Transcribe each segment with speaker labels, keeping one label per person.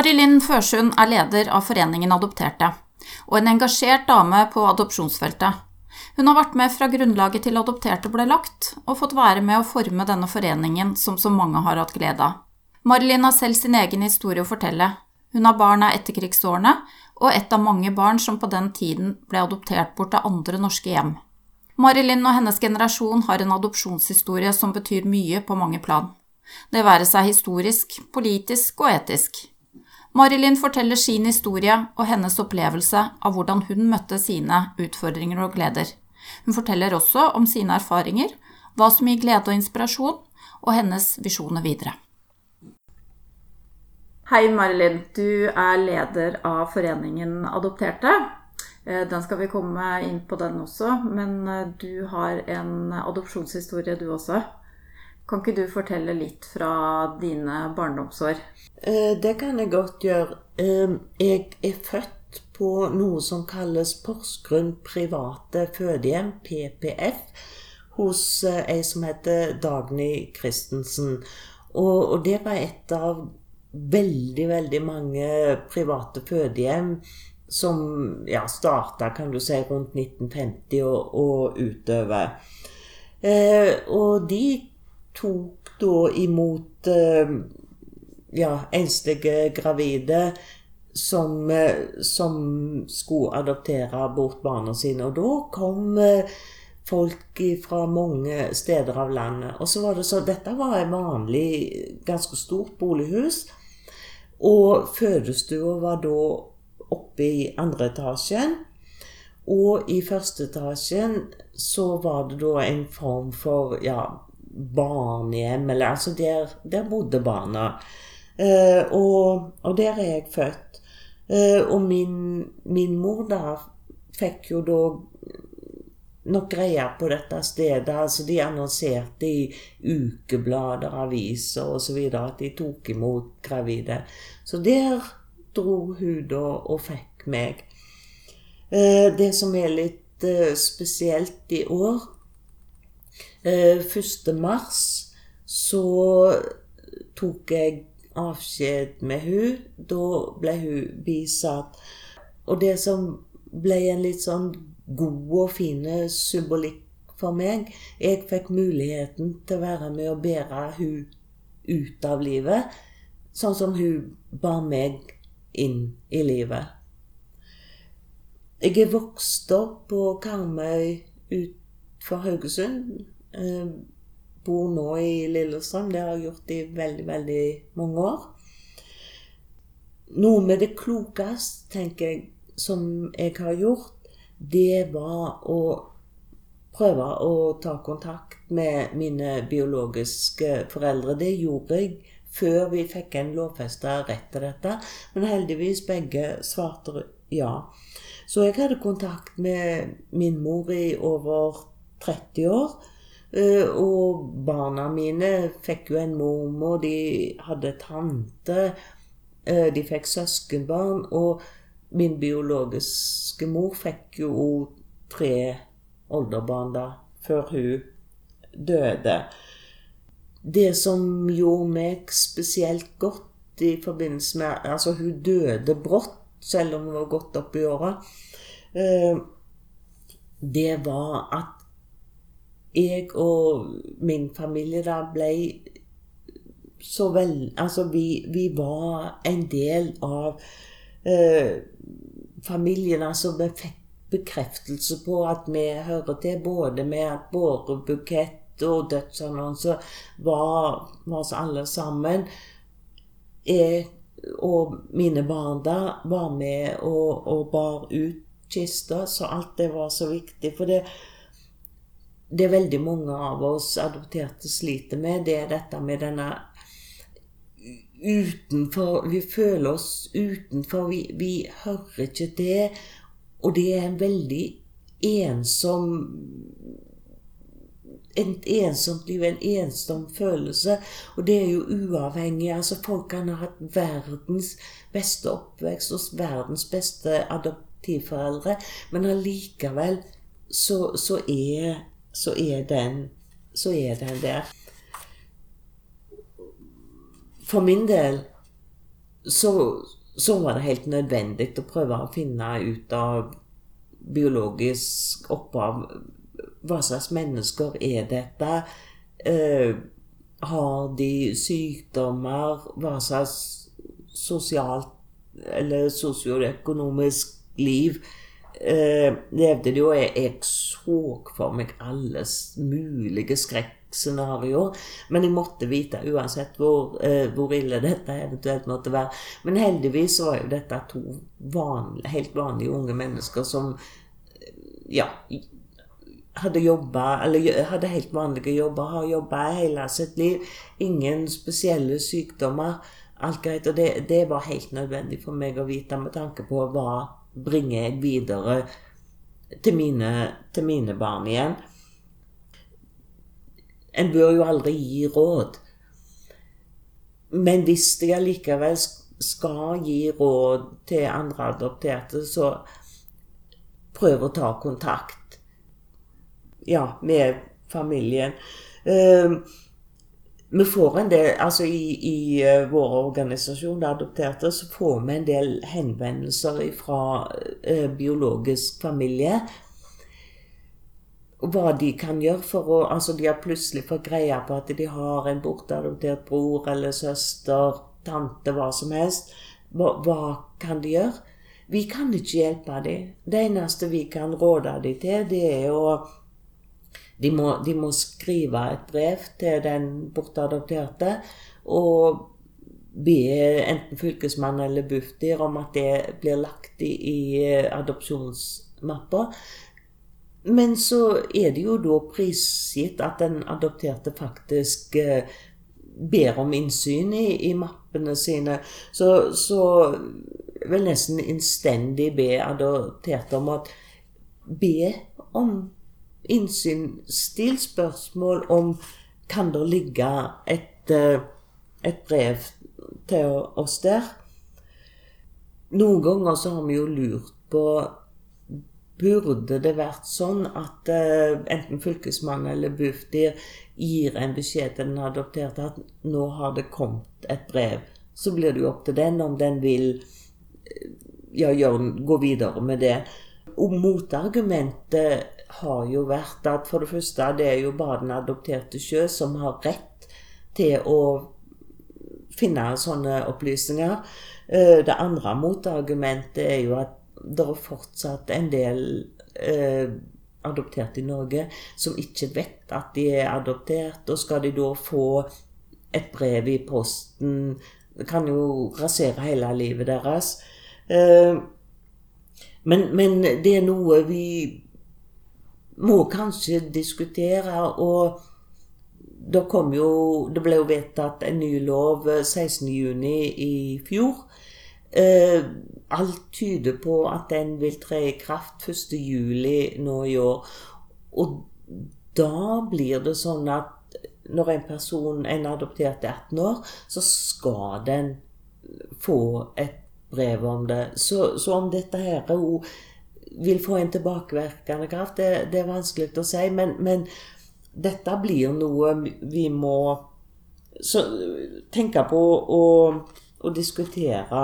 Speaker 1: Marilyn Førsund er leder av Foreningen Adopterte, og en engasjert dame på adopsjonsfeltet. Hun har vært med fra grunnlaget til Adopterte ble lagt, og fått være med å forme denne foreningen som så mange har hatt glede av. Marilyn har selv sin egen historie å fortelle. Hun har barn av etterkrigsårene, og et av mange barn som på den tiden ble adoptert bort til andre norske hjem. Marilyn og hennes generasjon har en adopsjonshistorie som betyr mye på mange plan. Det være seg historisk, politisk og etisk. Marilyn forteller sin historie og hennes opplevelse av hvordan hun møtte sine utfordringer og gleder. Hun forteller også om sine erfaringer, hva som gir glede og inspirasjon, og hennes visjoner videre. Hei, Marilyn. Du er leder av foreningen Adopterte. Eh, den skal vi komme inn på, den også. Men eh, du har en adopsjonshistorie, du også. Kan ikke du fortelle litt fra dine barndomsår?
Speaker 2: Eh, det kan jeg godt gjøre. Jeg er født på noe som kalles Porsgrunn private fødehjem, PPF, hos eh, ei som heter Dagny Christensen. Og, det var et av veldig, veldig mange private fødehjem som ja, starta, kan du si, rundt 1950 og, og utover. Eh, og de tok da imot eh, ja, enslige gravide som, eh, som, skulle adoptere bort barna sine. Og da kom eh, folk fra mange steder av landet. Og så var det så, Dette var et vanlig, ganske stort bolighus. Og fødestua var da oppe i andre etasjen. Og i første etasjen så var det da en form for ja, barnehjem, eller altså der, der bodde barna. Eh, og, og, der er jeg født. Eh, og min, min, mor da fikk jo da nok greie på dette stedet. altså De annonserte i ukeblader, aviser osv. at de tok imot gravide. Så der dro hun da og fikk meg. Eh, det som er litt eh, spesielt i år, 1. Eh, mars så tok jeg avskjed med hun. Da ble hun bisatt. Og det som ble en litt sånn god og fine symbolikk for meg Jeg fikk muligheten til å være med og bære hun ut av livet, sånn som hun bar meg inn i livet. Jeg er vokst opp på Karmøy utenfor Haugesund. Eh, bor nå i Lillestrøm. Det har jeg gjort i veldig, veldig mange år. Noe med det klokeste, tenker jeg, som jeg har gjort, det var å prøve å ta kontakt med mine biologiske foreldre. Det gjorde jeg før vi fikk en lovfesta rett til dette. Men heldigvis begge svarte ja. Så jeg hadde kontakt med min mor i over 30 år. Eh, og barna mine fikk jo en mormor, de hadde tante, eh, de fikk søskenbarn. Og min biologiske mor fikk jo tre oldebarn da, før hun døde. Det som gjorde meg spesielt godt i forbindelse med Altså, hun døde brått, selv om hun var godt opp i åra. Eh, det var at jeg og min familie da ble så vel Altså, vi, vi var en del av eh, familien. Altså, vi fikk bekreftelse på at vi hører til, både med at bårebukett og dødsannonser var, med oss alle sammen. Jeg og mine barn da var med og, og bar ut kista, så alt det var så viktig. For det, det er veldig mange av oss adopterte sliter med, det er dette med denne utenfor Vi føler oss utenfor. Vi, vi hører ikke til. Og det er en veldig ensom et ensomt liv, en ensom følelse. Og det er jo uavhengig. altså Folk kan ha hatt verdens beste oppvekst hos verdens beste adoptivforeldre, men allikevel så, så er så er den, så er den der. For min del så, så var det helt nødvendig å prøve å finne ut av biologisk opphav. Hva slags mennesker er dette? Eh, har de sykdommer? Hva slags sosialt eller sosioøkonomisk liv eh, levde det jo jeg, jeg så for meg alle mulige skrekkscenarioer. Men jeg måtte vite uansett hvor, eh, hvor, ille dette eventuelt måtte være. Men heldigvis var jo dette to vanlige, helt vanlige unge mennesker som ja, hadde jobba, eller hadde helt vanlige jobber, har jobba hele sitt liv. Ingen spesielle sykdommer. Alt greit. Og det, det, var helt nødvendig for meg å vite med tanke på hva bringer jeg videre til mine, til mine barn igjen. En bør jo aldri gi råd. Men hvis jeg allikevel skal gi råd til andre adopterte, så prøv å ta kontakt ja, med familien. Uh, vi får en del, altså I, i uh, vår organisasjon, Adopterte, så får vi en del henvendelser fra uh, biologisk familie. Hva de kan gjøre for å Altså, de har plutselig fått greie på at de har en bortadoptert bror eller søster, tante, hva som helst. Hva, hva kan de gjøre? Vi kan ikke hjelpe dem. Det eneste vi kan råde dem til, det er å de må, de må skrive et brev til den bortadopterte og be enten fylkesmann eller Bufdir om at det blir lagt i, i adopsjonsmappa. Men så er det jo da prisgitt at den adopterte faktisk eh, ber om innsyn i, i mappene sine. Så, så vil nesten innstendig be adopterte om at be om innsyn. stilt spørsmål om kan det ligge et, eh, et brev til oss der. Noen ganger så har vi jo lurt på Burde det vært sånn at uh, enten Fylkesmannen eller Bufdir gir en beskjed til den adopterte at nå har det kommet et brev? Så blir det jo opp til den om den vil ja, gjør, gå videre med det. Og motargumentet har jo vært at for det første det er jo bare den adopterte sjø som har rett til å finne sånne opplysninger. Eh, det andre motargumentet er jo at det er fortsatt en del eh, adoptert i Norge som ikke vet at de er adoptert. Og skal de da få et brev i posten Det kan jo rasere hele livet deres. Eh, men, men, det er noe vi må kanskje diskutere, og det kom jo Det ble jo vedtatt en ny lov 16.6 i fjor. Eh, alt tyder på at den vil tre i kraft 1.7 nå i år. Og da blir det sånn at når en person, en adoptert er 18 år, så skal den få et brev om det. Så, så om dette her hun vil få en tilbakevirkende kraft, det, det, er vanskelig å si. Men, men, dette blir noe vi må så, tenke på og, og diskutere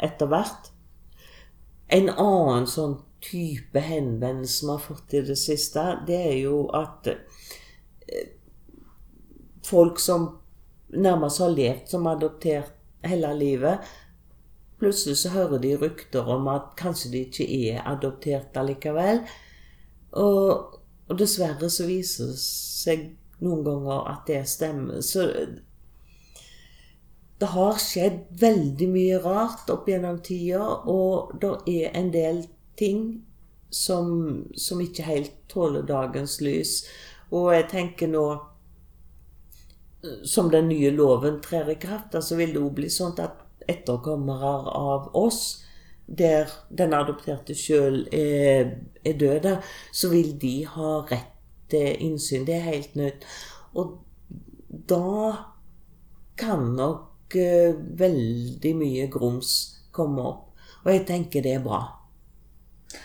Speaker 2: etter hvert. En annen sånn type henvendelse vi har fått i det siste, det er jo at eh, folk som nærmest har levd som adoptert hele livet, Plutselig så hører de rykter om at kanskje de ikke er adoptert allikevel. Og, og dessverre så viser det seg noen ganger at det stemmer. Så det har skjedd veldig mye rart opp gjennom tida, og det er en del ting som, som ikke helt tåler dagens lys. Og jeg tenker nå Som den nye loven trer i kraft, så vil det jo bli sånn at etterkommere av oss, der den adopterte sjøl er, er døde, så vil de ha rett til innsyn. Det er helt nødt. Og da kan nok uh, veldig mye grums komme opp. Og jeg tenker det er bra.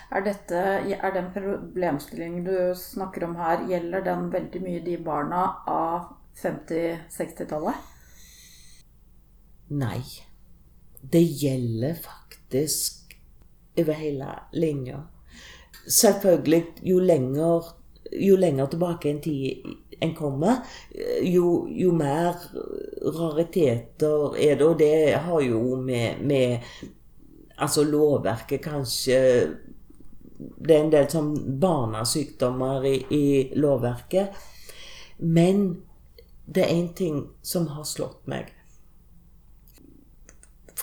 Speaker 1: Er, dette, er den problemstillingen du snakker om her, gjelder den veldig mye de barna av 50-60-tallet?
Speaker 2: Nei. Det gjelder faktisk over hele linja. Selvfølgelig, jo lenger, jo lenger tilbake en tid en kommer, jo, jo, mer rariteter er det. Og det har jo med, med Altså lovverket kanskje Det er en del sånn barnesykdommer i, i lovverket. Men det er én ting som har slått meg.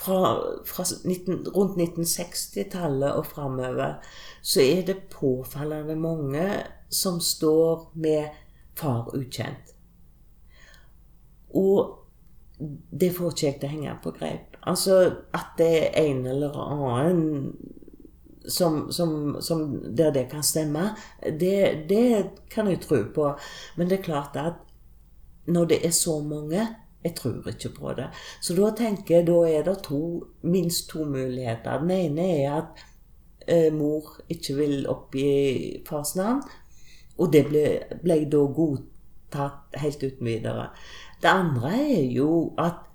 Speaker 2: Fra, fra 19, rundt 1960-tallet og framover så er det påfallende mange som står med far ukjent. Og det får ikke jeg til å henge på greip. Altså at det er en eller annen som, som, som der det kan stemme, det, det, kan jeg tro på. Men det er klart at når det er så mange Jeg tror ikke på det. Så da tenker jeg da er det to, minst to muligheter. Den ene er at eh, mor ikke vil oppgi fars navn. Og det ble, ble da godtatt helt uten videre. Det andre er jo at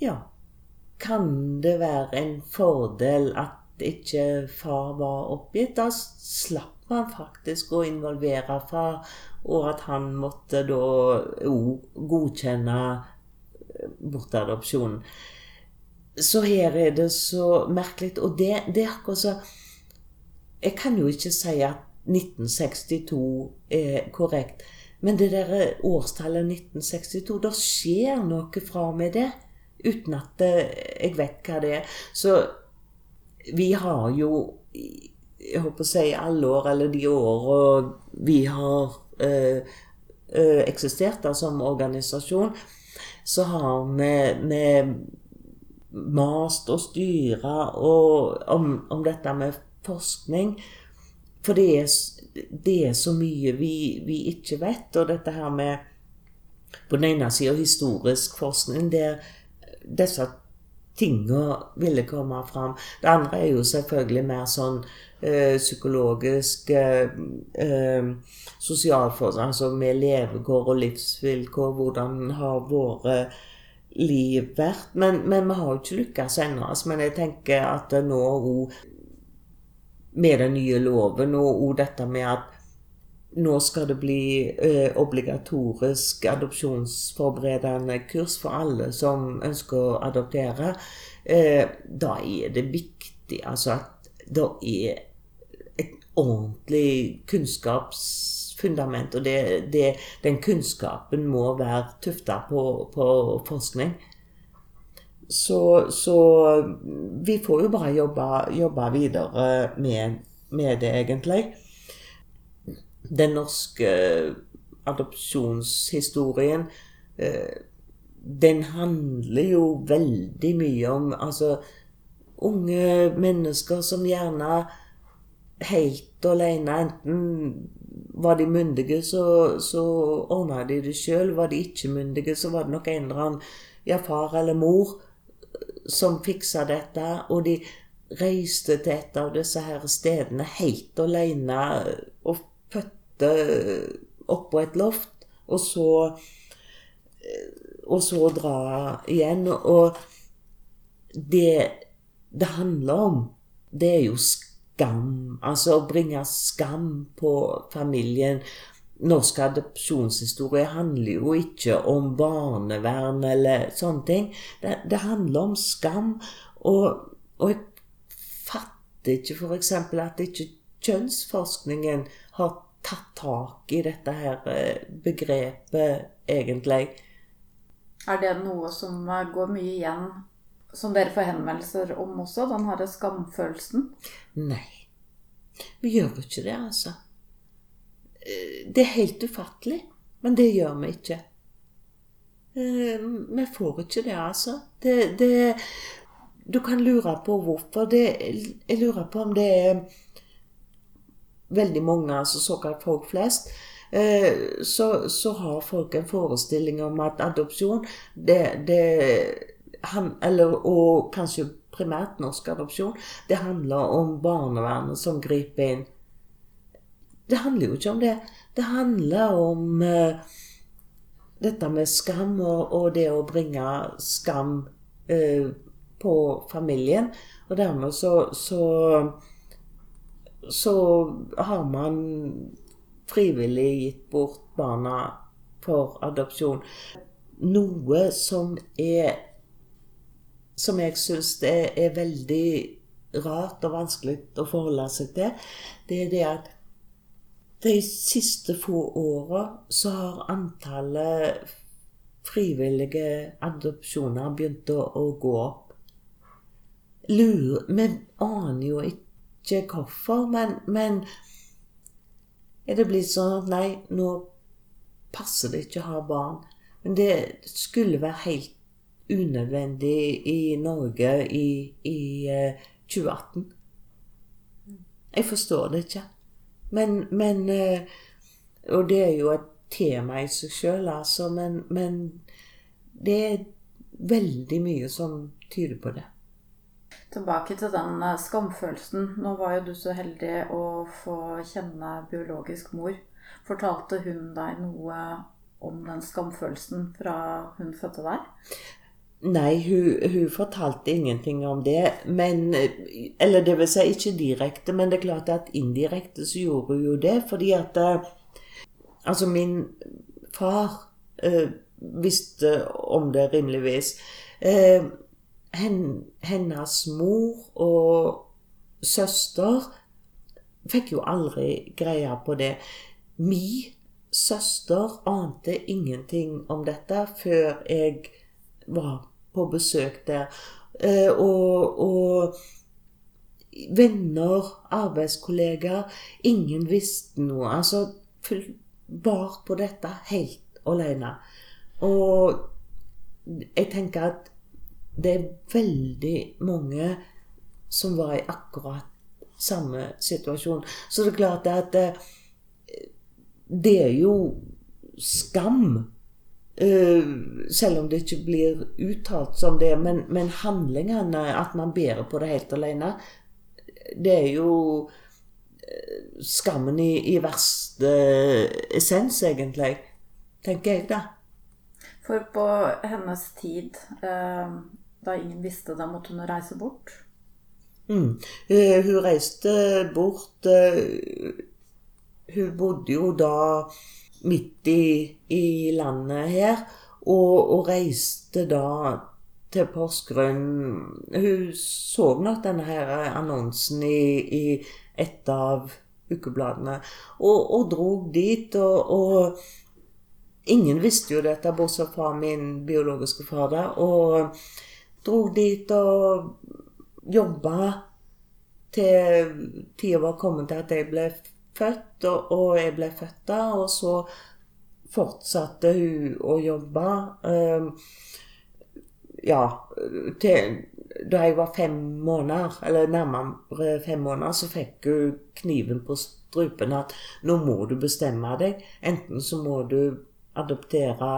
Speaker 2: Ja, kan det være en fordel at ikke far var oppgitt? Da slapp man faktisk å involvere far, og at han måtte da òg godkjenne bortadopsjonen. Så her er det så merkelig. Og det, det er akkurat så Jeg kan jo ikke si at 1962 er korrekt. Men det der årstallet 1962, da skjer noe fra med det. Uten at jeg vet hva det er. Så vi har jo jeg håper å si alle år, eller de åra vi har øh, øh, eksistert da, som organisasjon, så har vi, vi mast og styra om, om, dette med forskning. For det er, det er så mye vi, vi, ikke vet. Og dette her med på den ene sida historisk forskning, der disse tinga ville komme fram. Det andre er jo selvfølgelig mer sånn eh, psykologisk eh, sosialforhold, altså med levekår og livsvilkår. Hvordan har våre liv vært? Men, men vi har jo ikke lykkes ennå. Altså, men jeg tenker at nå òg med den nye loven og, òg dette med at nå skal det bli eh, obligatorisk adopsjonsforberedende kurs for alle som ønsker å adoptere. Eh, da er det viktig altså at det er ordentlig kunnskapsfundament. Og det, det, den kunnskapen må være tufta på, på, forskning. Så, så, vi får jo bare jobbe, jobbe videre med, med det, egentlig den norske adopsjonshistorien eh, den handler jo veldig mye om altså, unge mennesker som gjerne helt alene Enten var de myndige, så, så ordna de det sjøl. Var de ikke myndige, så var det nok en eller annen, ja, far eller mor, som fiksa dette. Og de reiste til et av disse her stedene helt alene og fødte oppå et loft, og så Og så dra igjen. Og det det handler om, det er jo skam. Altså å bringe skam på familien. Norsk adopsjonshistorie handler jo ikke om barnevern eller sånne ting. Det, det handler om skam. Og, og jeg fatter ikke f.eks. at ikke kjønnsforskningen har tatt tak i dette her eh, begrepet, egentlig.
Speaker 1: Er det noe som eh, går mye igjen, som dere får henvendelser om også? Den herre skamfølelsen?
Speaker 2: Nei. Vi gjør ikke det, altså. Eh, det er helt ufattelig, men det gjør vi ikke. Vi får ikke det, altså. Det, det Du kan lure på hvorfor. Det, jeg lurer på om det er veldig mange, altså såkalt folk flest, eh, så, så, har folk en forestilling om at adopsjon det, det eller, Og kanskje primært norsk adopsjon, det handler om barnevernet som griper inn. Det handler jo ikke om det. Det handler om uh, dette med skam og, og, det å bringe skam uh, på familien. Og dermed så, så så har man frivillig gitt bort barna for adopsjon. Noe som er Som jeg syns er, er veldig rart og vanskelig å forholde seg til, det er det at de siste få åra så har antallet frivillige adopsjoner begynt å, å gå opp. Lur, vi aner jo ikke hvorfor, men, men er det blitt sånn at nei, nå passer det ikke å ha barn. Men det skulle være helt unødvendig i Norge i, i uh, 2018. Jeg forstår det ikke. Men, men uh, Og det er jo et tema i seg sjøl, altså. Men, men det er veldig mye som tyder på det.
Speaker 1: Tilbake til den eh, skamfølelsen. Nå var jo du så heldig å få kjenne biologisk mor. Fortalte hun deg noe om den skamfølelsen fra hun fødte deg?
Speaker 2: Nei, hun, hun, fortalte ingenting om det. Men Eller det vil si ikke direkte, men det er klart at indirekte så gjorde hun jo det. Fordi at eh, Altså, min far eh, visste om det rimeligvis. Eh, hennes mor og søster fikk jo aldri greie på det. Mi søster ante ingenting om dette før jeg var på besøk der. Eh, og, og venner, arbeidskollegaer Ingen visste noe. Altså var på dette helt alene. Og jeg tenker at det er veldig mange som var i akkurat samme situasjon. Så det er klart at det, det er jo skam. Uh, selv om det ikke blir uttalt som det. Men, men, handlingene, at man bærer på det helt alene, det er jo uh, skammen i, i verste essens, egentlig. Tenker jeg, da.
Speaker 1: For på hennes tid uh da ingen visste det, måtte hun reise bort?
Speaker 2: Mm. Hun reiste bort Hun bodde jo da midt i, i landet her, og, og, reiste da til Porsgrunn Hun så nok denne her annonsen i, i et av ukebladene, og, og drog dit. og, og Ingen visste jo dette, bortsett fra min biologiske far. da, og dro dit og jobba til tida var kommet til at jeg ble født, og, og jeg ble født da. Og så fortsatte hun å jobbe. Um, ja, til da jeg var fem måneder, eller nærmere fem måneder, så fikk hun kniven på strupen at nå må du bestemme deg. Enten så må du adoptere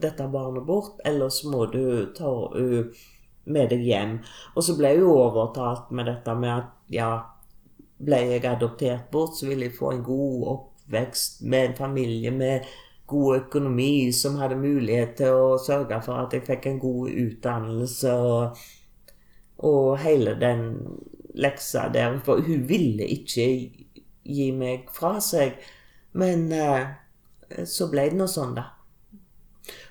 Speaker 2: dette barnet bort, eller så må du ta henne med deg hjem. Og så ble hun overtalt med dette med at ja, ble jeg adoptert bort, så ville jeg få en god oppvekst med en familie med god økonomi, som hadde mulighet til å sørge for at jeg fikk en god utdannelse og, og hele den leksa der. For hun ville ikke gi meg fra seg. Men eh, så ble det nå sånn, da.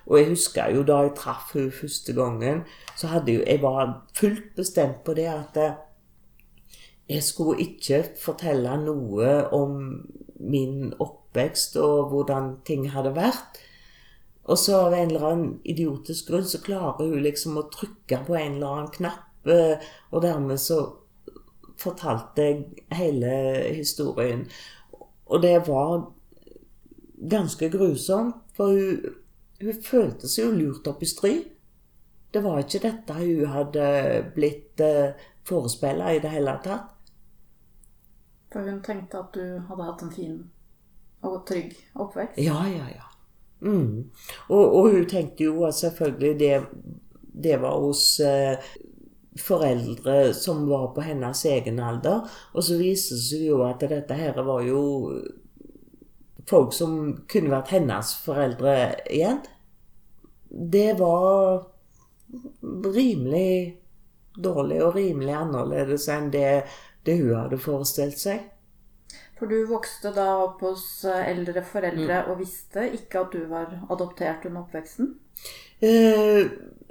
Speaker 2: Og jeg husker jo da jeg traff hun første gangen, så hadde jo, jeg var fullt bestemt på det at eh, jeg skulle ikke fortelle noe om min oppvekst og hvordan ting hadde vært. Og så av en eller annen idiotisk grunn så klarer hun liksom å trykke på en eller annen knapp, eh, og dermed så fortalte jeg hele historien. Og det var ganske grusomt, for hun hun følte seg jo lurt opp i stry. Det var ikke dette hun hadde blitt eh, forespeila i det hele tatt.
Speaker 1: For hun tenkte at du hadde hatt en fin og trygg oppvekst?
Speaker 2: Ja, ja, ja. Mm. Og, og, hun tenkte jo at selvfølgelig det, det var hos eh, foreldre som var på hennes egen alder. Og så viste det seg jo at dette her var jo folk som kunne vært hennes foreldre igjen. Det var rimelig dårlig og rimelig annerledes enn det, det hun hadde forestilt seg.
Speaker 1: For du vokste da opp hos eh, eldre foreldre og visste ikke at du var adoptert under oppveksten?
Speaker 2: Eh,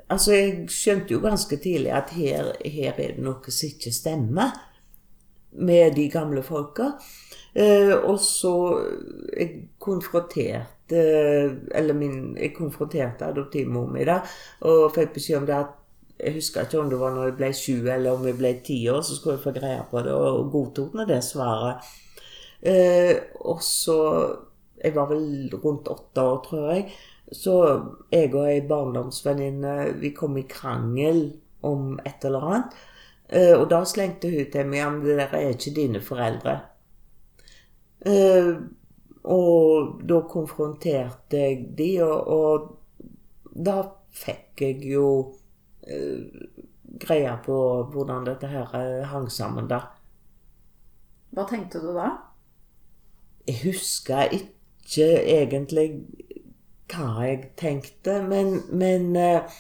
Speaker 2: altså, jeg skjønte jo ganske tidlig at her, her er det noe som ikke stemmer med de gamle folka. Eh, og så jeg konfronterte Eller min, jeg konfronterte adoptivmor mi da, og fikk beskjed om det at jeg husker ikke om det var når jeg ble sju eller om jeg ble ti år, så skulle jeg få greie på det, og godtok nå det svaret. Eh, og så Jeg var vel rundt åtte år, tror jeg. Så jeg og ei barndomsvenninne vi kom i krangel om et eller annet. Eh, og da slengte hun til meg at det der er ikke dine foreldre. Eh, og da konfronterte jeg de, og, og da fikk jeg jo greie på hvordan dette her eh, hang sammen, da.
Speaker 1: Hva tenkte du da?
Speaker 2: Jeg husker ikke egentlig hva jeg tenkte, men, men uh,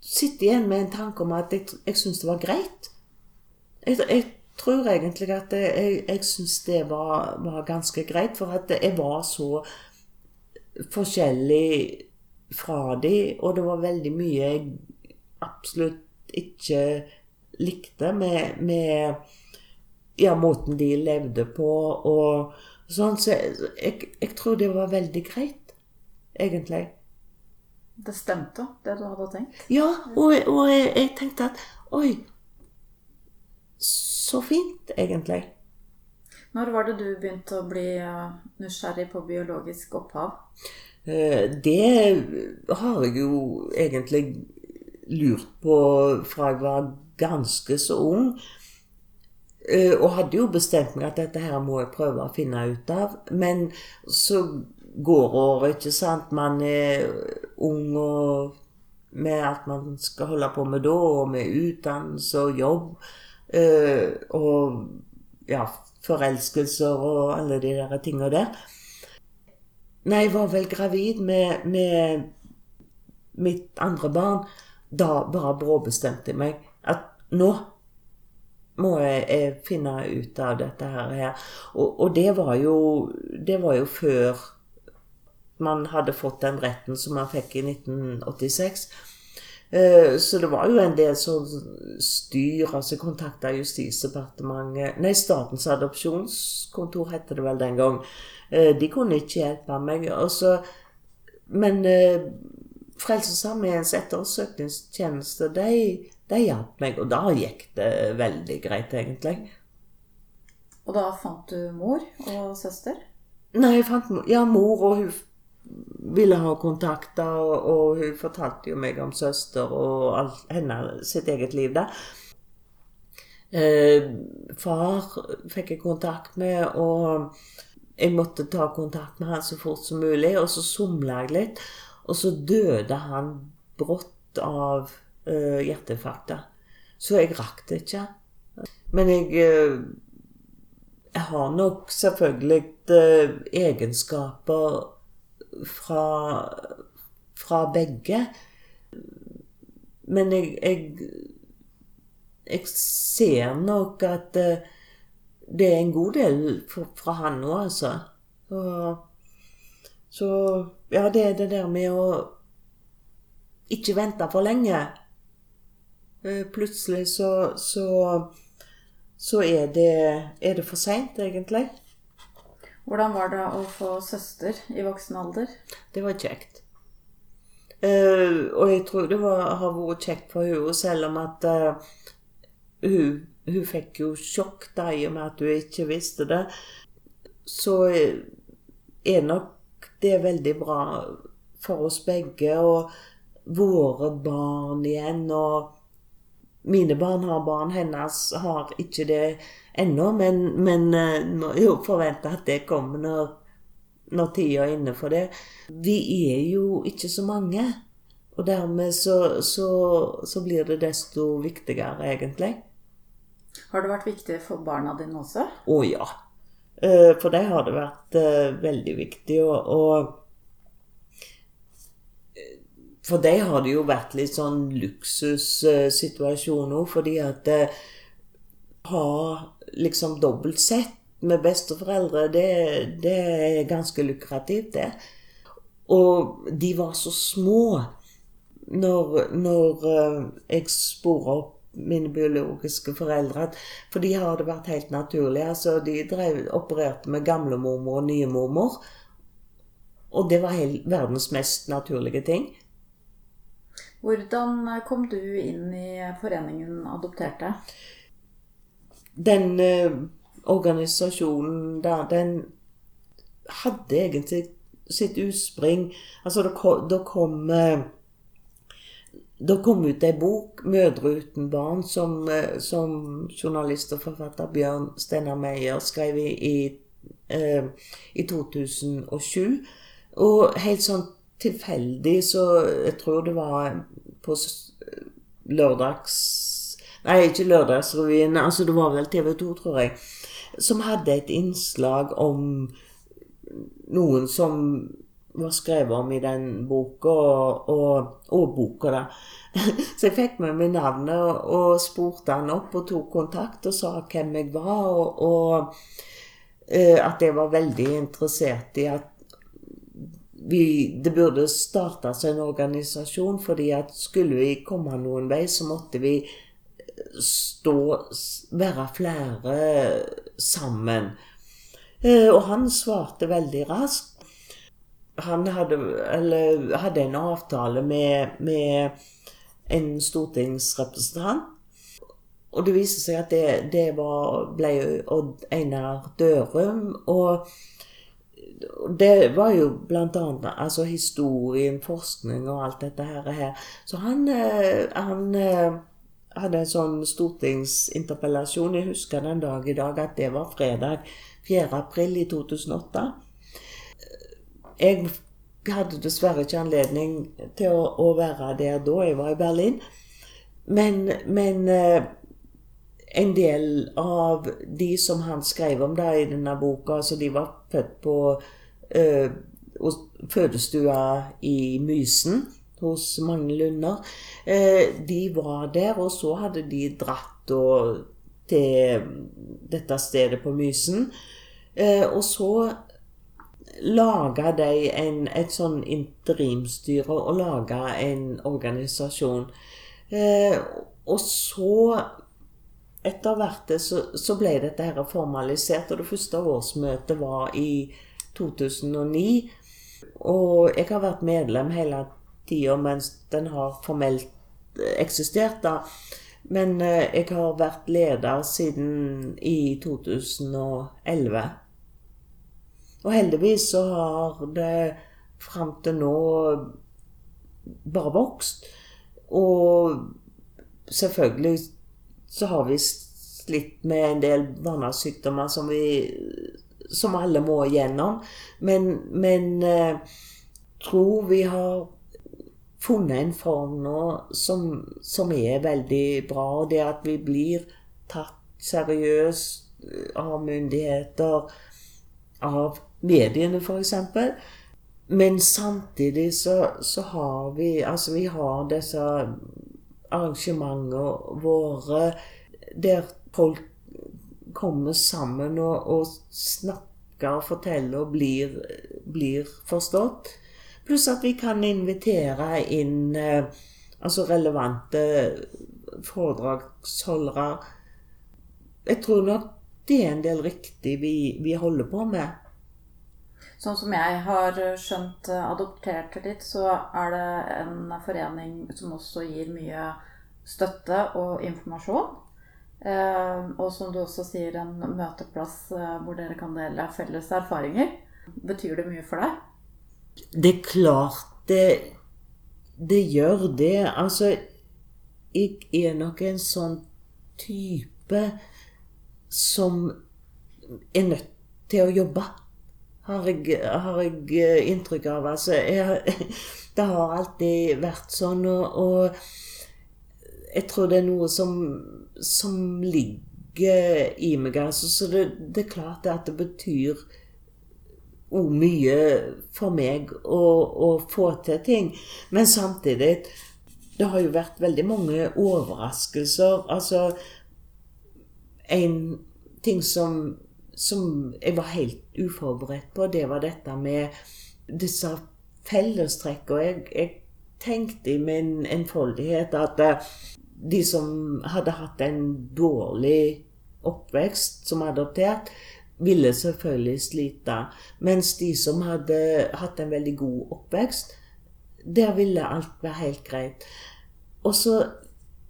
Speaker 2: sitter igjen med en tanke om at jeg, jeg syns det var greit. Jeg, jeg tror egentlig at jeg, jeg, jeg syns det var, var ganske greit, for at jeg var så forskjellig fra de, og det var veldig mye jeg absolutt ikke likte med, med ja, måten de levde på og sånn. Så jeg, jeg tror det var veldig greit, egentlig.
Speaker 1: Det stemte, det du hadde tenkt?
Speaker 2: Ja, og, og jeg, jeg tenkte at oi, så fint, egentlig.
Speaker 1: Når var det du begynte å bli nysgjerrig på biologisk opphav?
Speaker 2: Eh, Det har jeg jo egentlig lurt på fra jeg var ganske så ung. Eh, Og hadde jo bestemt meg at dette her må jeg prøve å finne ut av. Men så går året, ikke sant. Man er ung og med at man skal holde på med da, og med utdannelse og jobb. eh, Og ja, forelskelser og alle de der tinga der. Nei, jeg var vel gravid med, med mitt andre barn. Da bare bråbestemte jeg meg at nå må jeg, finne ut av dette her. Og, og det, var jo, det var jo før man hadde fått den retten som man fikk i 1986. Eh, Så det var jo en del sånn styr, altså kontakta Justisdepartementet Nei, Statens adopsjonskontor het det vel den gang. Eh, De kunne ikke hjelpe meg. altså men eh, Frelsesarmeens ettersøkningstjeneste, de, de hjalp meg. Og da gikk det veldig greit, egentlig.
Speaker 1: Og da fant du mor og søster?
Speaker 2: Nei, jeg fant mor. Ja, mor og hun ville ha kontakter, og, og hun fortalte jo meg om søster og alt, henne sitt eget liv der. Eh, far fikk jeg kontakt med, og jeg måtte ta kontakt med han så fort som mulig. Og så somla jeg litt, og så døde han brått av uh, hjerteinfarkt. Så jeg rakk det ikke. Men jeg eh, jeg har nok selvfølgelig eh, egenskaper fra, fra begge. Men jeg, jeg, jeg ser nok at eh, det er en god del fra, han òg, altså. Og, så ja, det er det der med å ikke vente for lenge. Eh, Plutselig så, så så er det, er det for seint, egentlig.
Speaker 1: Hvordan var det å få søster i voksen alder?
Speaker 2: Det var kjekt. Uh, og jeg tror det var, har vært kjekt for henne, selv om at uh, hun, hun fikk jo sjokk da, i og med at hun ikke visste det. Så er nok det er veldig bra for oss begge og våre barn igjen. og mine barn har barn, hennes har ikke det ennå, men, men eh, må jo forvente at det kommer når, når tida er inne for det. Vi er jo ikke så mange, og dermed så, så, så blir det desto viktigere, egentlig.
Speaker 1: Har det vært viktig for barna dine også?
Speaker 2: Å ja. Eh, For det har det vært eh, veldig viktig. Og, eh, For det har det jo vært litt sånn luksussituasjon òg, fordi at ha har liksom dobbelt sett med besteforeldre, det, det er ganske lukrativt, det. Og de var så små når, når eh, jeg spora opp mine biologiske foreldre. For de har det vært helt naturlig. Altså, de drev, opererte med gamlemormor og nye mormor. Og det var helt, verdens mest naturlige ting.
Speaker 1: Hvordan kom du inn i foreningen Adopterte?
Speaker 2: Den eh, organisasjonen der, den hadde egentlig sitt utspring Altså, da kom, da kom eh, det kom ut ei bok, 'Mødre uten barn', som, eh, som journalist og forfatter Bjørn Steinar Meyer skrev i, i, eh, i 2007. Og helt sånn tilfeldig, så jeg tror det var på lørdags... Nei, ikke Lørdagsrevyen. altså Det var vel TV 2, tror jeg. Som hadde et innslag om noen som var skrevet om i den boka, og, og, og boka, da. Så jeg fikk med meg navnet og, spurte han opp og tok kontakt og sa hvem jeg var, og, og uh, at jeg var veldig interessert i at vi, det burde startes en organisasjon, fordi at skulle vi komme noen vei, så måtte vi stå Være flere sammen. Uh, og han svarte veldig raskt han hadde, eller, hadde en avtale med, med, en stortingsrepresentant. Og det viste seg at det, det var, ble Odd Einar Dørum. Og det var jo blant annet altså historien, forskning og alt dette her. Så han, eh, han eh, hadde en sånn stortingsinterpellasjon. Jeg husker den dag i dag at det var fredag 4. april i 2008. Jeg hadde dessverre ikke anledning til å, å være der da. Jeg var i Berlin. Men, men eh, en del av de som han skrev om da i denne boka, altså de var født på uh, fødestua i Mysen hos Magne Lunder. Uh, de var der, og så hadde de dratt og, til dette stedet på Mysen. Uh, og så laga de en, et sånn interimstyre og lage en organisasjon. Eh, og så, etter hvert, så, så ble dette her formalisert. Og det første årsmøtet var i 2009. Og jeg har vært medlem hele tida mens den har formelt eksistert. da. Men eh, jeg har vært leder siden i 2011. Og heldigvis så har det fram til nå bare vokst. Og selvfølgelig så har vi slitt med en del barnesykdommer som vi som alle må igjennom. Men, men eh, tror vi har funnet en form nå som, som er veldig bra. Og det at vi blir tatt seriøst av myndigheter, av mediene, f.eks. Men samtidig så, så, har vi Altså, vi har disse arrangementene våre der folk kommer sammen og, og snakker og forteller og blir, blir, forstått. Pluss at vi kan invitere inn eh, altså relevante foredragsholdere. Jeg tror nok det er en del riktig vi, vi holder på med.
Speaker 1: Sånn som jeg har skjønt eh, adopterte litt, så er det en forening som også gir mye støtte og informasjon. Eh, og som du også sier, en møteplass eh, hvor dere kan dele felles erfaringer. Betyr det mye for deg?
Speaker 2: Det er klart det, det gjør det. Altså, jeg er nok en sånn type som er nødt til å jobbe har jeg, har jeg eh, inntrykk av. Altså, jeg, det har alltid vært sånn, og, og, jeg tror det er noe som, som ligger i meg. Altså, så det, det, er klart at det betyr òg mye for meg å, å, få til ting. Men samtidig Det har jo vært veldig mange overraskelser. Altså En ting som, som jeg var helt uforberedt på, det var dette med disse fellestrekkene. Jeg, jeg tenkte i min enfoldighet at eh, de som hadde hatt en dårlig oppvekst som adoptert, ville selvfølgelig slite. Mens de som hadde hatt en veldig god oppvekst, der ville alt være helt greit. Og så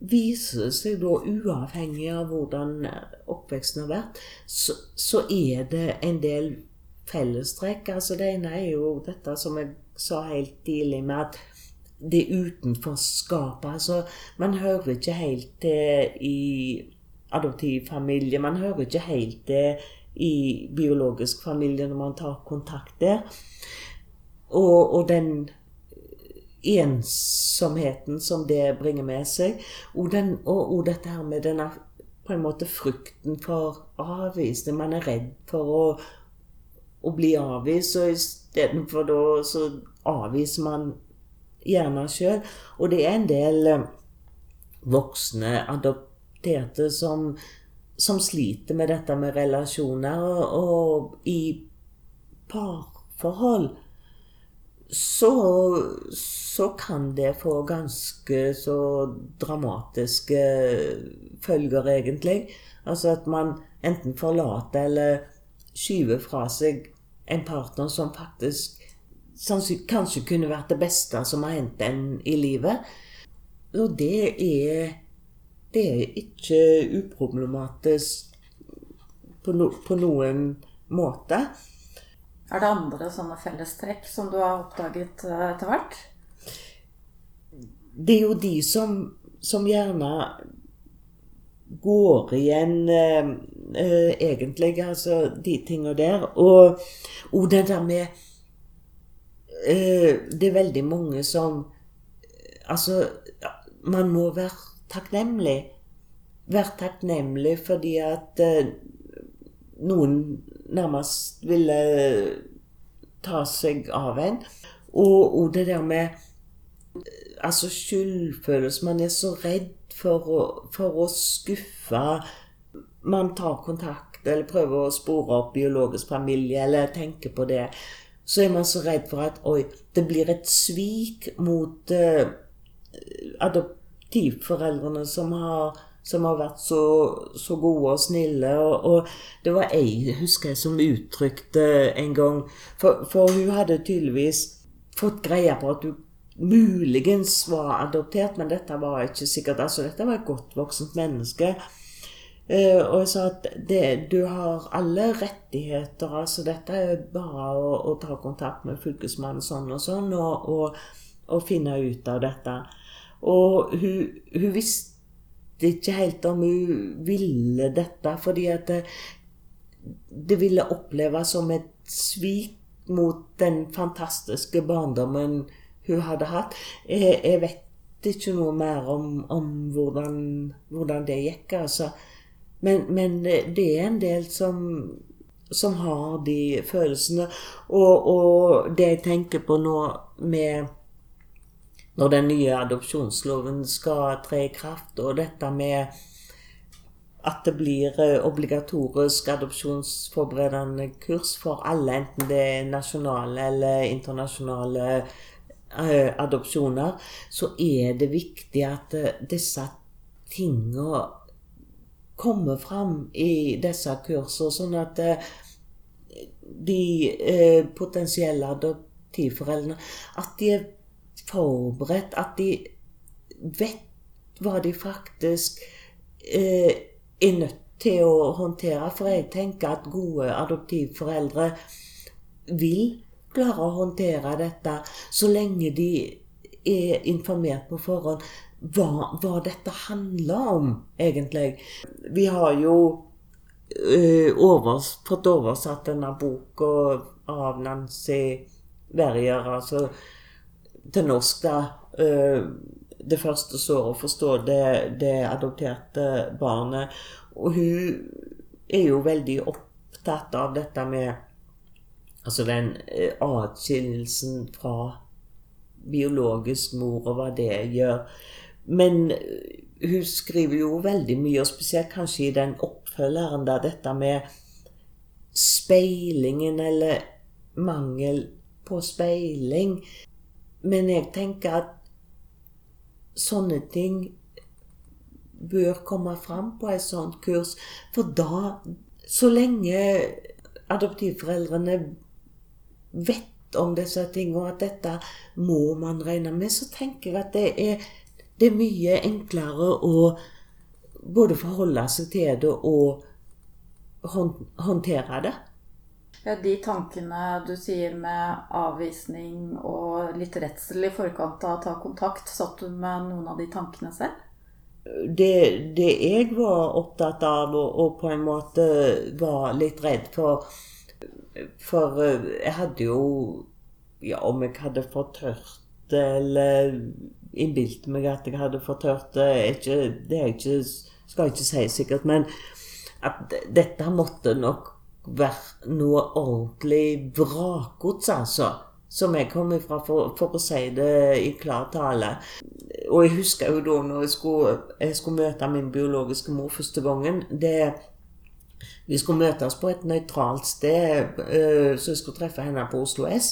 Speaker 2: viser seg da, uavhengig av hvordan oppveksten har vært, så, så er det en del fellestrekk. Altså det ene er jo dette som jeg sa helt tidlig, med at det utenforskapet Altså, man hører ikke helt til i adoptivfamilie. Man hører ikke helt til i biologisk familie når man tar kontakt der. Og, og den ensomheten som det bringer med seg. Og, den, og, og, dette her med denne på en måte frykten for avvisning. Man er redd for å, å bli avvist, og istedenfor da så avviser man gjerne sjøl. Og det er en del eh, voksne adopterte som som sliter med dette med relasjoner. Og, og i parforhold så, så kan det få ganske så dramatiske følger, egentlig. Altså at man enten forlater eller skyver fra seg en partner som faktisk kanskje kunne vært det beste som har hendt en i livet. Og det er det er ikke uproblematisk på, no, på noen måte.
Speaker 1: Er det andre sånne fellestrekk som du har oppdaget eh, etter hvert?
Speaker 2: Det er jo de som, som gjerne går igjen eh, eh, egentlig, altså de tinga der. Og, og, det der med eh, Det er veldig mange som Altså, man må være takknemlig. Være takknemlig fordi at eh, noen nærmest ville ta seg av en. Og, og det der med altså skyldfølelse. Man er så redd for å, for å, skuffe. Man tar kontakt eller prøver å spore opp biologisk familie eller tenker på det. Så er man så redd for at oi, det blir et svik mot eh, adoptivforeldrene som har, som har vært så, så, gode og snille. Og, og, det var ei, husker jeg, som uttrykte en gang For, for hun hadde tydeligvis fått greie på at hun muligens var adoptert, men dette var ikke sikkert. Altså, dette var et godt voksent menneske. Uh, og jeg sa at det, du har alle rettigheter. altså Dette er bare å, å ta kontakt med Fylkesmannen sånn og sånn, og, og, og finne ut av dette. Og hun, hun, visste ikke helt om hun ville dette, fordi at det, det ville oppleves som et svik mot den fantastiske barndommen hun hadde hatt. Jeg, jeg vet ikke noe mer om, om hvordan, hvordan, det gikk, altså. Men, men, det er en del som, som har de følelsene. Og, og det jeg tenker på nå med når den nye adopsjonsloven skal tre i kraft, og dette med at det blir eh, obligatorisk adopsjonsforberedende kurs for alle, enten det er nasjonale eller internasjonale uh, adopsjoner, så er det viktig at uh, disse tingene kommer fram i disse kursene, sånn at de potensielle adoptivforeldrene at de er forberedt, at de vet hva de faktisk eh, er nødt til å håndtere. For jeg tenker at gode adoptivforeldre vil klare å håndtere dette så lenge de er informert på forhånd hva, hva dette handler om, egentlig. Vi har jo eh, overs, fått oversatt denne boka av Nancy Werrier, altså til norsk, da. Eh, det første såret å forstå det, det adopterte barnet. Og hun er jo veldig opptatt av dette med Altså den eh, atskillelsen fra biologisk mor og hva det gjør. Men eh, hun skriver jo veldig mye, og spesielt kanskje i den oppfølgeren der dette med speilingen eller mangel på speiling. Men jeg tenker at sånne ting bør komme fram på et sånt kurs. For da, så lenge adoptivforeldrene vet om disse tingene, og at dette må man regne med, så tenker jeg at det er, det er mye enklere å både forholde seg til det og håndtere det.
Speaker 1: Ja, De tankene du sier med avvisning og litt redsel i forkant av å ta kontakt, satt du med noen av de tankene selv?
Speaker 2: Det, det jeg var opptatt av og, og, på en måte var litt redd for For eh, jeg hadde jo Ja, om jeg hadde fått hørt det, eller innbilte meg at jeg hadde fått hørt det, ikke, det er ikke, skal jeg ikke si sikkert, men at dette måtte nok være noe ordentlig vrakgods, altså. Som jeg kom ifra, for, for, å si det i klartale. Og jeg husker jo da når jeg skulle, jeg skulle møte min biologiske mor første gangen det, Vi skulle møtes på et nøytralt sted, uh, så jeg skulle treffe henne på Oslo S.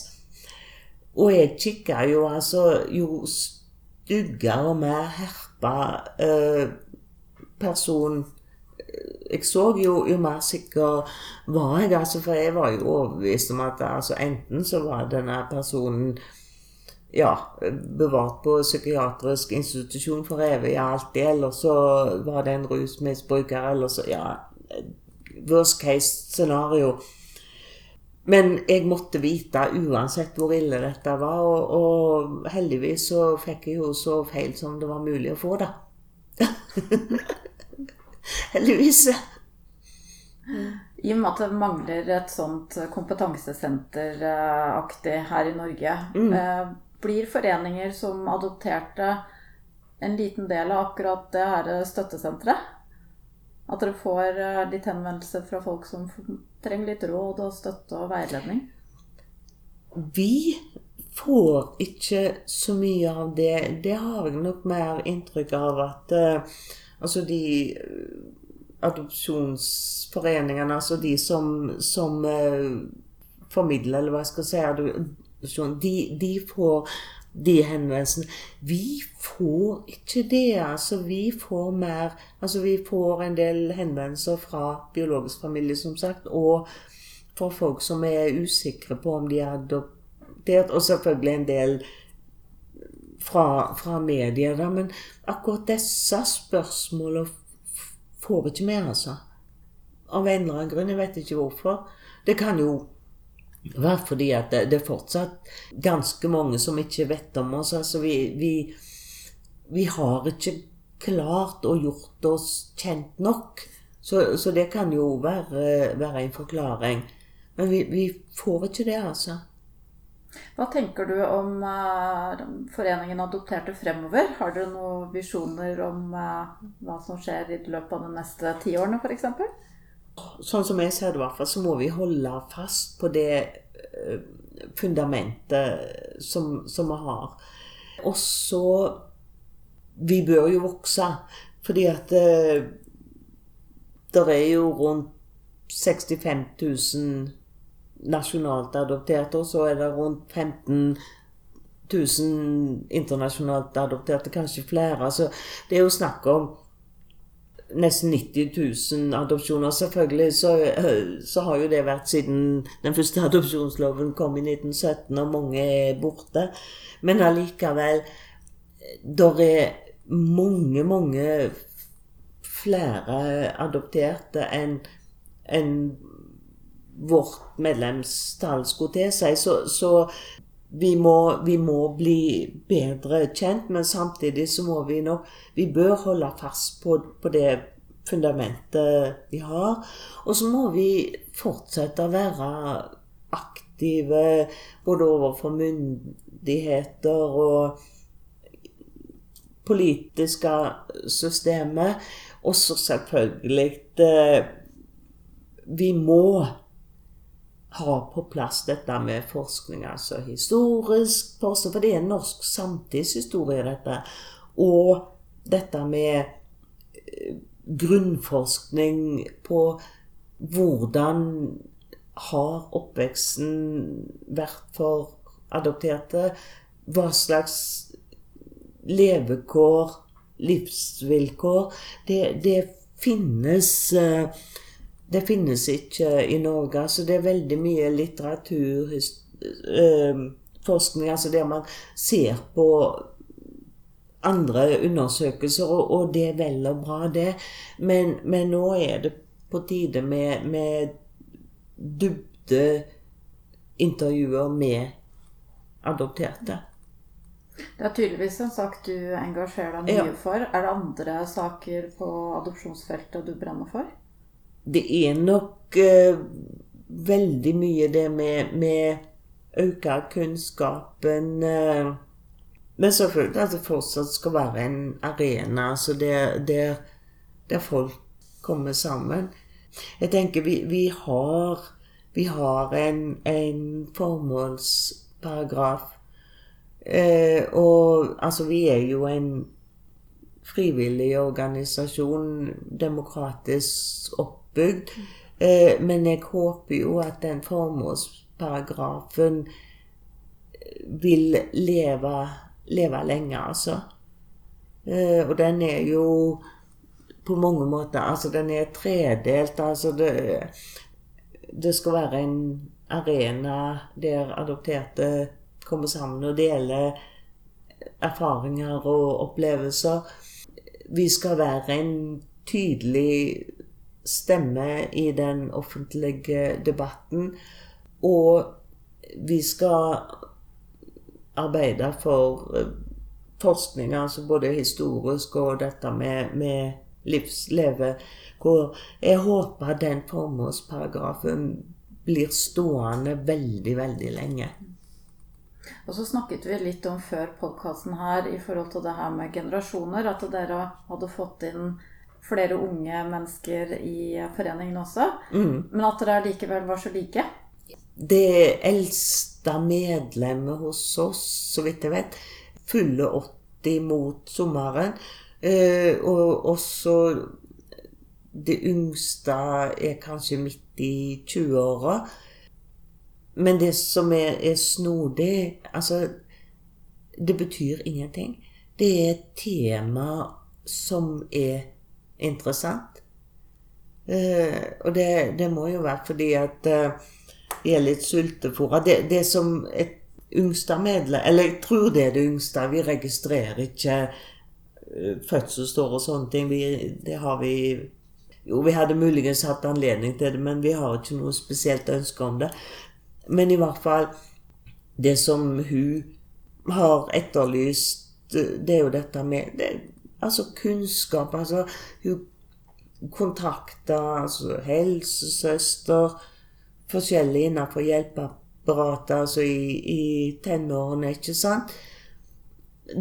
Speaker 2: Og jeg kikka jo altså Jo styggere og mer herpa uh, person jeg så jo, jo mer sikker var jeg, altså, for jeg var jo overbevist om at altså, enten så var denne personen ja, bevart på psykiatrisk institusjon for evig alltid, eller så var det en rusmisbruker, eller så Ja, worst case scenario. Men jeg måtte vite uansett hvor ille dette var, og, og heldigvis så fikk jeg jo så feil som det var mulig å få, da. Heldigvis.
Speaker 1: I og med at det mangler et sånt kompetansesenteraktig her i Norge, mm. Eh, blir foreninger som adopterte en liten del av akkurat det her støttesenteret? At dere får eh, litt henvendelser fra folk som trenger litt råd og støtte og veiledning?
Speaker 2: Vi får ikke så mye av det. Det har jeg nok mer inntrykk av at uh, Altså de eh, adopsjonsforeningene, altså de som, som uh, formidler, eller hva jeg skal si, adopsjon, de, de får de henvendelsene. Vi får ikke det. altså Vi får mer Altså vi får en del henvendelser fra biologisk familie, som sagt, og fra folk som er usikre på om de er adoptert, og selvfølgelig en del fra, fra media. Da. Men akkurat disse spørsmålene får vi ikke med, altså. Av en eller annen grunn. Jeg vet ikke hvorfor. Det kan jo være fordi at det, det er fortsatt ganske mange som ikke vet om oss. Altså vi, vi, vi har ikke klart og gjort oss kjent nok. Så, så det kan jo være, være en forklaring. Men vi, vi, får ikke det, altså.
Speaker 1: Hva tenker du om uh, foreningen Adopterte fremover? Har dere noen visjoner om uh, hva som skjer i løpet av de neste ti årene, f.eks.?
Speaker 2: Sånn som jeg ser det, i hvert fall, så må vi holde fast på det uh, fundamentet som, vi har. Og så Vi bør jo vokse, fordi at det er jo rundt 65 000 nasjonalt adopterte, og så er det rundt 15 000 internasjonalt adopterte, kanskje flere. Altså, det er jo snakk om nesten 90 000 adopsjoner. Selvfølgelig så, så, har jo det vært siden den første adopsjonsloven kom i 1917, og mange er borte. Men allikevel Der er mange, mange flere adopterte enn en vårt medlemstall skulle tilsi. Så, så vi, må, vi, må, bli bedre kjent, men samtidig så må vi nok Vi bør holde fast på, på det fundamentet vi har. Og så må vi fortsette å være aktive både overfor myndigheter og politiske systemet. Og så selvfølgelig eh, Vi må ha på plass dette med forskning, altså historisk forskning, for det er norsk samtidshistorie, dette. Og dette med eh, grunnforskning på hvordan har oppveksten vært for adopterte? Hva slags levekår, livsvilkår Det, det finnes uh, det finnes ikke i Norge. Så det er veldig mye litteratur, øh, forskning, altså der man ser på andre undersøkelser, og, og det er vel og bra, det. Men, men nå er det på tide med, med dybde intervjuer med adopterte.
Speaker 1: Det er tydeligvis en sak du engasjerer deg mye ja. for. Er det andre saker på adopsjonsfeltet du brenner for?
Speaker 2: Det er nok uh, veldig mye det med, med øke kunnskapen uh, Men selvfølgelig at det fortsatt skal være en arena altså der, der, der, folk kommer sammen. Jeg tenker vi, vi har, vi har en, en formålsparagraf. Eh, og altså, vi er jo en frivillig organisasjon, demokratisk opp oppbygd. Eh, men jeg håper jo at den formålsparagrafen vil leve, leve lenge, altså. Eh, og den er jo på mange måter Altså, den er tredelt. Altså, det, det skal være en arena der adopterte kommer sammen og deler erfaringer og opplevelser. Vi skal være en tydelig stemme i den offentlige debatten. Og vi skal arbeide for eh, forskning, altså både historisk og dette med, med livsleve. Hvor jeg håper den formålsparagrafen blir stående veldig, veldig lenge.
Speaker 1: Og så snakket vi litt om før podkasten her i forhold til det her med generasjoner. At dere hadde fått inn flere unge mennesker i foreningen også. Mm. Men at dere likevel var så like.
Speaker 2: Det eldste medlemmet hos oss, så vidt jeg vet, fyller 80 mot sommeren. Eh, og også det yngste er kanskje midt i 20-åra. Men det som er, er snodig Altså, det betyr ingenting. Det er et tema som er interessant. Uh, og det, det, må jo være fordi at uh, vi er litt sultefòra. Det, det som et Ungstad-medlem Eller jeg tror det er det yngste. Vi registrerer ikke uh, fødselsår og sånne ting. Vi, det har vi Jo, vi hadde muligens hatt anledning til det, men vi har ikke noe spesielt ønske om det. Men i hvert fall Det som hun har etterlyst, det er jo dette med det, Altså kunnskap. Altså hun kontakta altså, helsesøster Forskjellig innenfor hjelpeapparatet, altså i, i tenårene, ikke sant.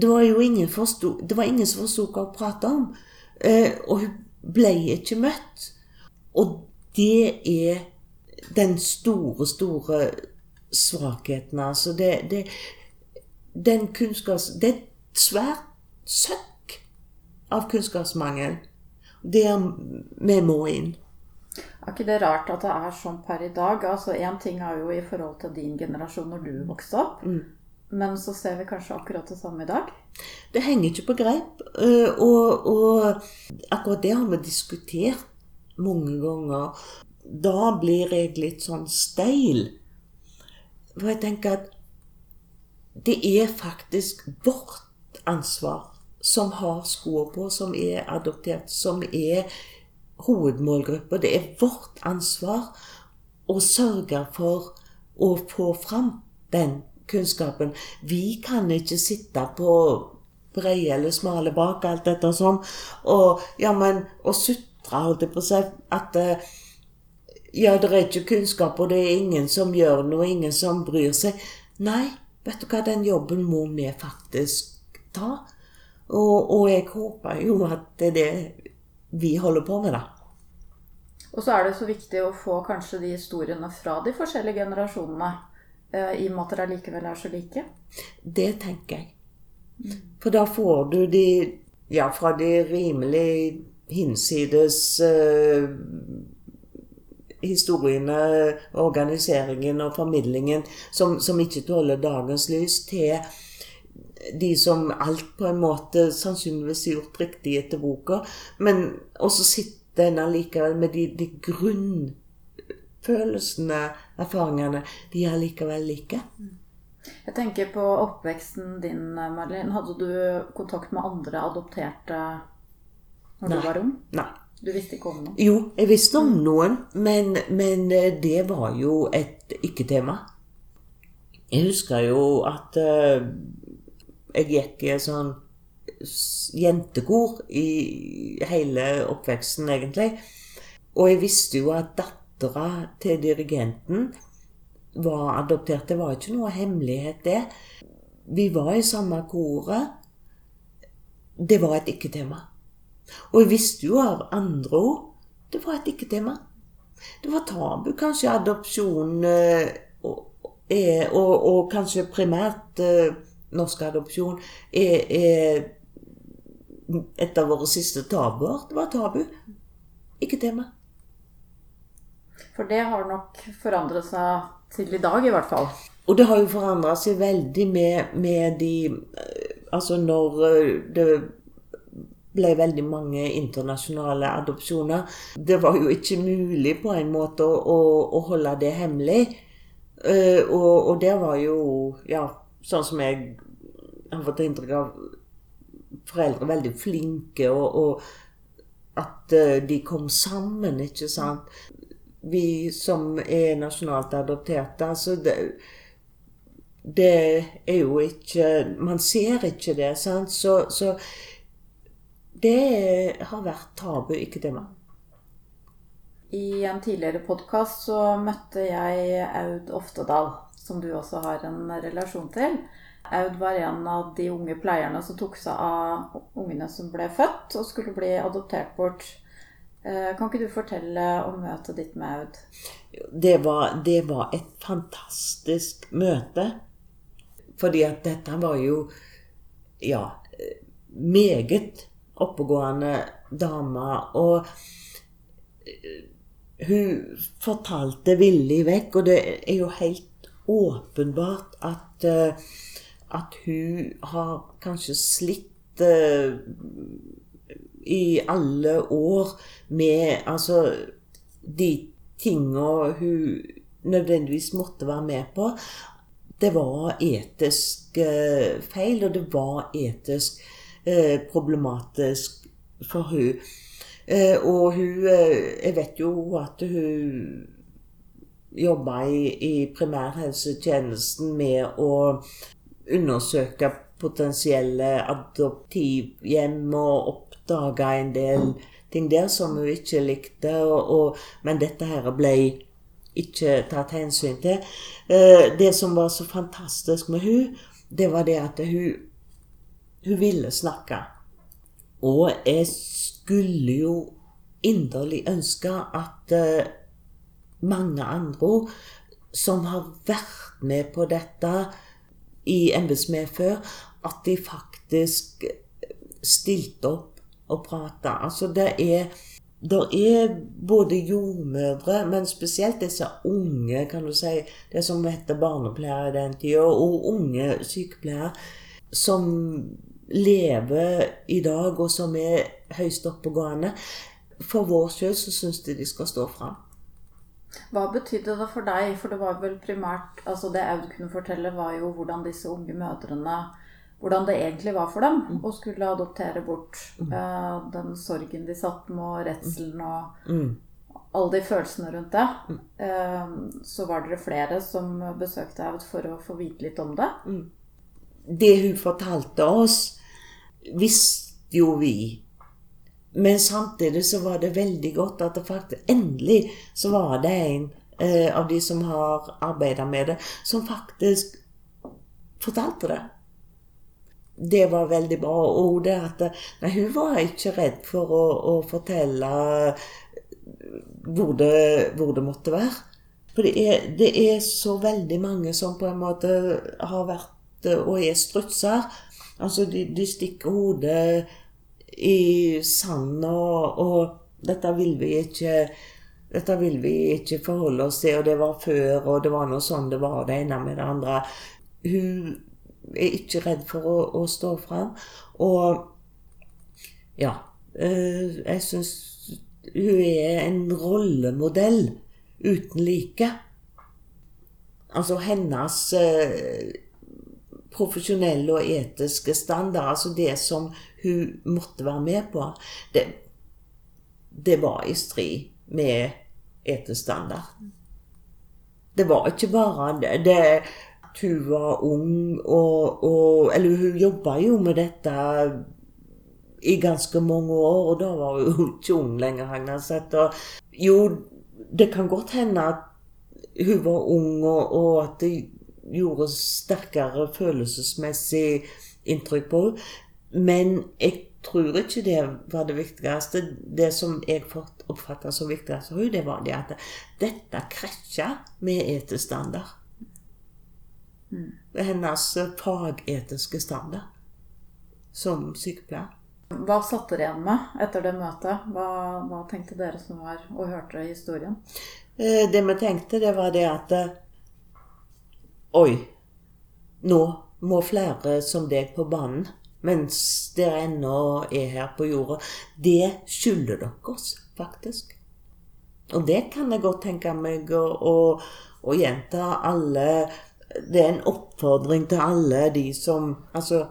Speaker 2: Det var jo ingen, forstod, det var ingen som forsto hva hun prata om. Eh, og hun ble ikke møtt. Og det er den store, store svakheten, altså. Det, det, den kunnskaps... Det er svært søtt av kunnskapsmangel. Der vi må inn.
Speaker 1: Er ikke det rart at det er sånn per i dag? Altså Én ting er jo i forhold til din generasjon når du vokste opp. Mm. Men så ser vi kanskje akkurat det samme i dag?
Speaker 2: Det henger ikke på greip. Eh, og, og akkurat det har vi diskutert mange ganger. Da blir jeg litt sånn steil. For jeg tenker at det er faktisk vårt ansvar som har skoer på, som er adoptert, som er hovedmålgruppa. Det er vårt ansvar å sørge for å få fram den kunnskapen. Vi kan ikke sitte på breie eller smale bak, alt dette sånn, og, ja, men, og sutre, holdt jeg på å si, at eh, ja, det er ikke kunnskap, og det er ingen som gjør noe, ingen som bryr seg. Nei, vet du hva, den jobben må vi faktisk ta. Og, og, jeg håper jo at det er det vi holder på med, da.
Speaker 1: Og så er det så viktig å få kanskje de historiene fra de forskjellige generasjonene, eh, i og med at dere likevel er så like.
Speaker 2: Det tenker jeg. For da får du de ja, fra de rimelig hinsides eh, historiene, organiseringen og formidlingen som, som ikke tåler dagens lys, til de som alt på en måte sannsynligvis er gjort riktig etter boka. Men også sitter en allikevel med de, de grunnfølelsene, erfaringene, de er allikevel like.
Speaker 1: Jeg tenker på oppveksten din, Marlene. Hadde du kontakt med andre adopterte når
Speaker 2: Nei.
Speaker 1: du var ung?
Speaker 2: Nei.
Speaker 1: Du visste ikke om noen?
Speaker 2: Jo, jeg visste om noen, men, men eh, det var jo et ikke-tema. Jeg husker jo at eh, jeg gikk i sånn jentekor i hele oppveksten, egentlig. Og jeg visste jo at dattera til dirigenten var adoptert. Det var ikke noe hemmelighet, det. Vi var i samme koret. Det var et ikke-tema. Og jeg visste jo av andre ord det var et ikke-tema. Det var tabu, kanskje adopsjon eh, og, og, og kanskje primært eh, norsk adopsjon er, er et av våre siste tabuer. Det var tabu. Ikke tema.
Speaker 1: For det har nok forandret seg til i dag, i hvert fall.
Speaker 2: Og det har jo forandra seg veldig med, med de eh, Altså når eh, det ble veldig mange internasjonale adopsjoner. Det var jo ikke mulig på en måte å, å, holde det hemmelig. Eh, og, og det var jo, ja, sånn som jeg har fått inntrykk av Foreldre veldig flinke, og, og at eh, de kom sammen, ikke sant. Vi som er nasjonalt adopterte, altså det, det er jo ikke Man ser ikke det, sant. Så, så det har vært tabu, ikke tema.
Speaker 1: I en tidligere podkast så møtte jeg Aud Oftedal, som du også har en relasjon til. Aud var en av de unge pleierne som tok seg av ungene som ble født og skulle bli adoptert bort. Eh, Kan ikke du fortelle om møtet ditt med Aud?
Speaker 2: Det var, det var et fantastisk møte. Fordi at dette var jo ja, meget oppegående dame. Og eh, hun fortalte villig vekk, og det er jo helt åpenbart at, eh, at hun har kanskje slitt eh, i alle år med altså de tinga hun nødvendigvis måtte være med på. Det var etisk eh, feil, og det var etisk problematisk for hun. Og hun Jeg vet jo at hun jobba i, i primærhelsetjenesten med å undersøke potensielle adoptivhjem og oppdage en del ting der som hun ikke likte. Og, og, men dette her ble ikke tatt hensyn til. Eh, det som var så fantastisk med hun, det var det at hun, hun ville snakke. Og jeg skulle jo inderlig ønske at eh, mange andre som har vært med på dette i embetsmedfør, at de faktisk stilte opp og prata. Altså, det er det er både jordmødre, men spesielt disse unge, kan du si, det som heter barnepleiere i den tida, og unge sykepleiere, som lever i dag, og som er høyst oppegående. For vår skyld så syns de de skal stå fram.
Speaker 1: Hva betydde det for deg? For det var vel primært altså Det Aud kunne fortelle, var jo hvordan disse unge mødrene Hvordan det egentlig var for dem å skulle adoptere bort uh, den sorgen de satt med, og redselen og
Speaker 2: Mm.
Speaker 1: alle de følelsene rundt det. Uh, så var dere flere som besøkte Aud for å få vite litt om det.
Speaker 2: det hun fortalte oss, visste jo vi. Men samtidig så var det veldig godt at det faktisk endelig så var det en eh, av de som har arbeida med det, som faktisk fortalte det. Det var veldig bra. Og det at nei, hun var ikke redd for å, å fortelle hvor det, hvor det måtte være. For det er, det er så veldig mange som på en måte har vært og er strutser. Altså, de, de stikker hodet i sanden, og, og dette vil vi ikke dette vil vi ikke forholde oss til, og det var før, og det var noe sånn det var det ene med det andre. Hun er ikke redd for å, å stå fram. Og ja Jeg syns hun er en rollemodell uten like. Altså hennes øh, profesjonelle og etiske standard, altså det som hun måtte være med på, det, det var i strid med etisk standard. Det var ikke bare det, det hun var ung og, og Eller hun jobba jo med dette i ganske mange år, og da var hun ikke ung lenger, Hagnaset. Jo, det kan godt hende at hun var ung, og, og at det gjorde sterkere følelsesmessig inntrykk på henne. Men jeg tror ikke det var det viktigste. Det som jeg oppfatta som viktigst for henne, det var det at dette krasja med etisk standard. Mm. Hennes fagetiske standard som sykepleier.
Speaker 1: Hva satte dere igjen med etter det møtet? Hva, hva, tenkte dere som var og hørte historien?
Speaker 2: Eh, det vi tenkte, det var det at eh, Oi, nå må flere som deg på banen mens dere ennå er her på jorda. Det skylder dere oss, faktisk. Og det kan jeg godt tenke meg å, å, å gjenta alle Det er en oppfordring til alle de som Altså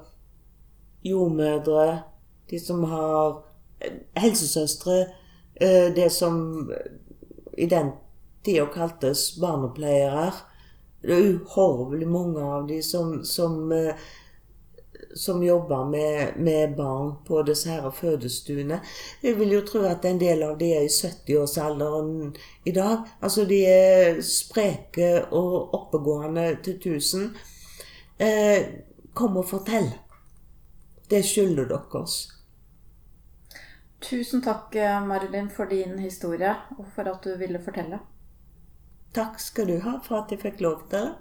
Speaker 2: jordmødre de som har eh, helsesøstre, eh, det som i den tida kaltes barnepleiere. Det er uhorvelig mange av de som, som, eh, som jobber med, med, barn på disse her fødestuene. Jeg vil jo tro at en del av de er i 70-årsalderen i dag. Altså de er spreke og oppegående til tusen. Eh, kom og fortell. Det skylder dere oss.
Speaker 1: Tusen takk, eh, Marilyn, for din historie, og for at du ville fortelle.
Speaker 2: Takk skal du ha for at jeg fikk lov til det.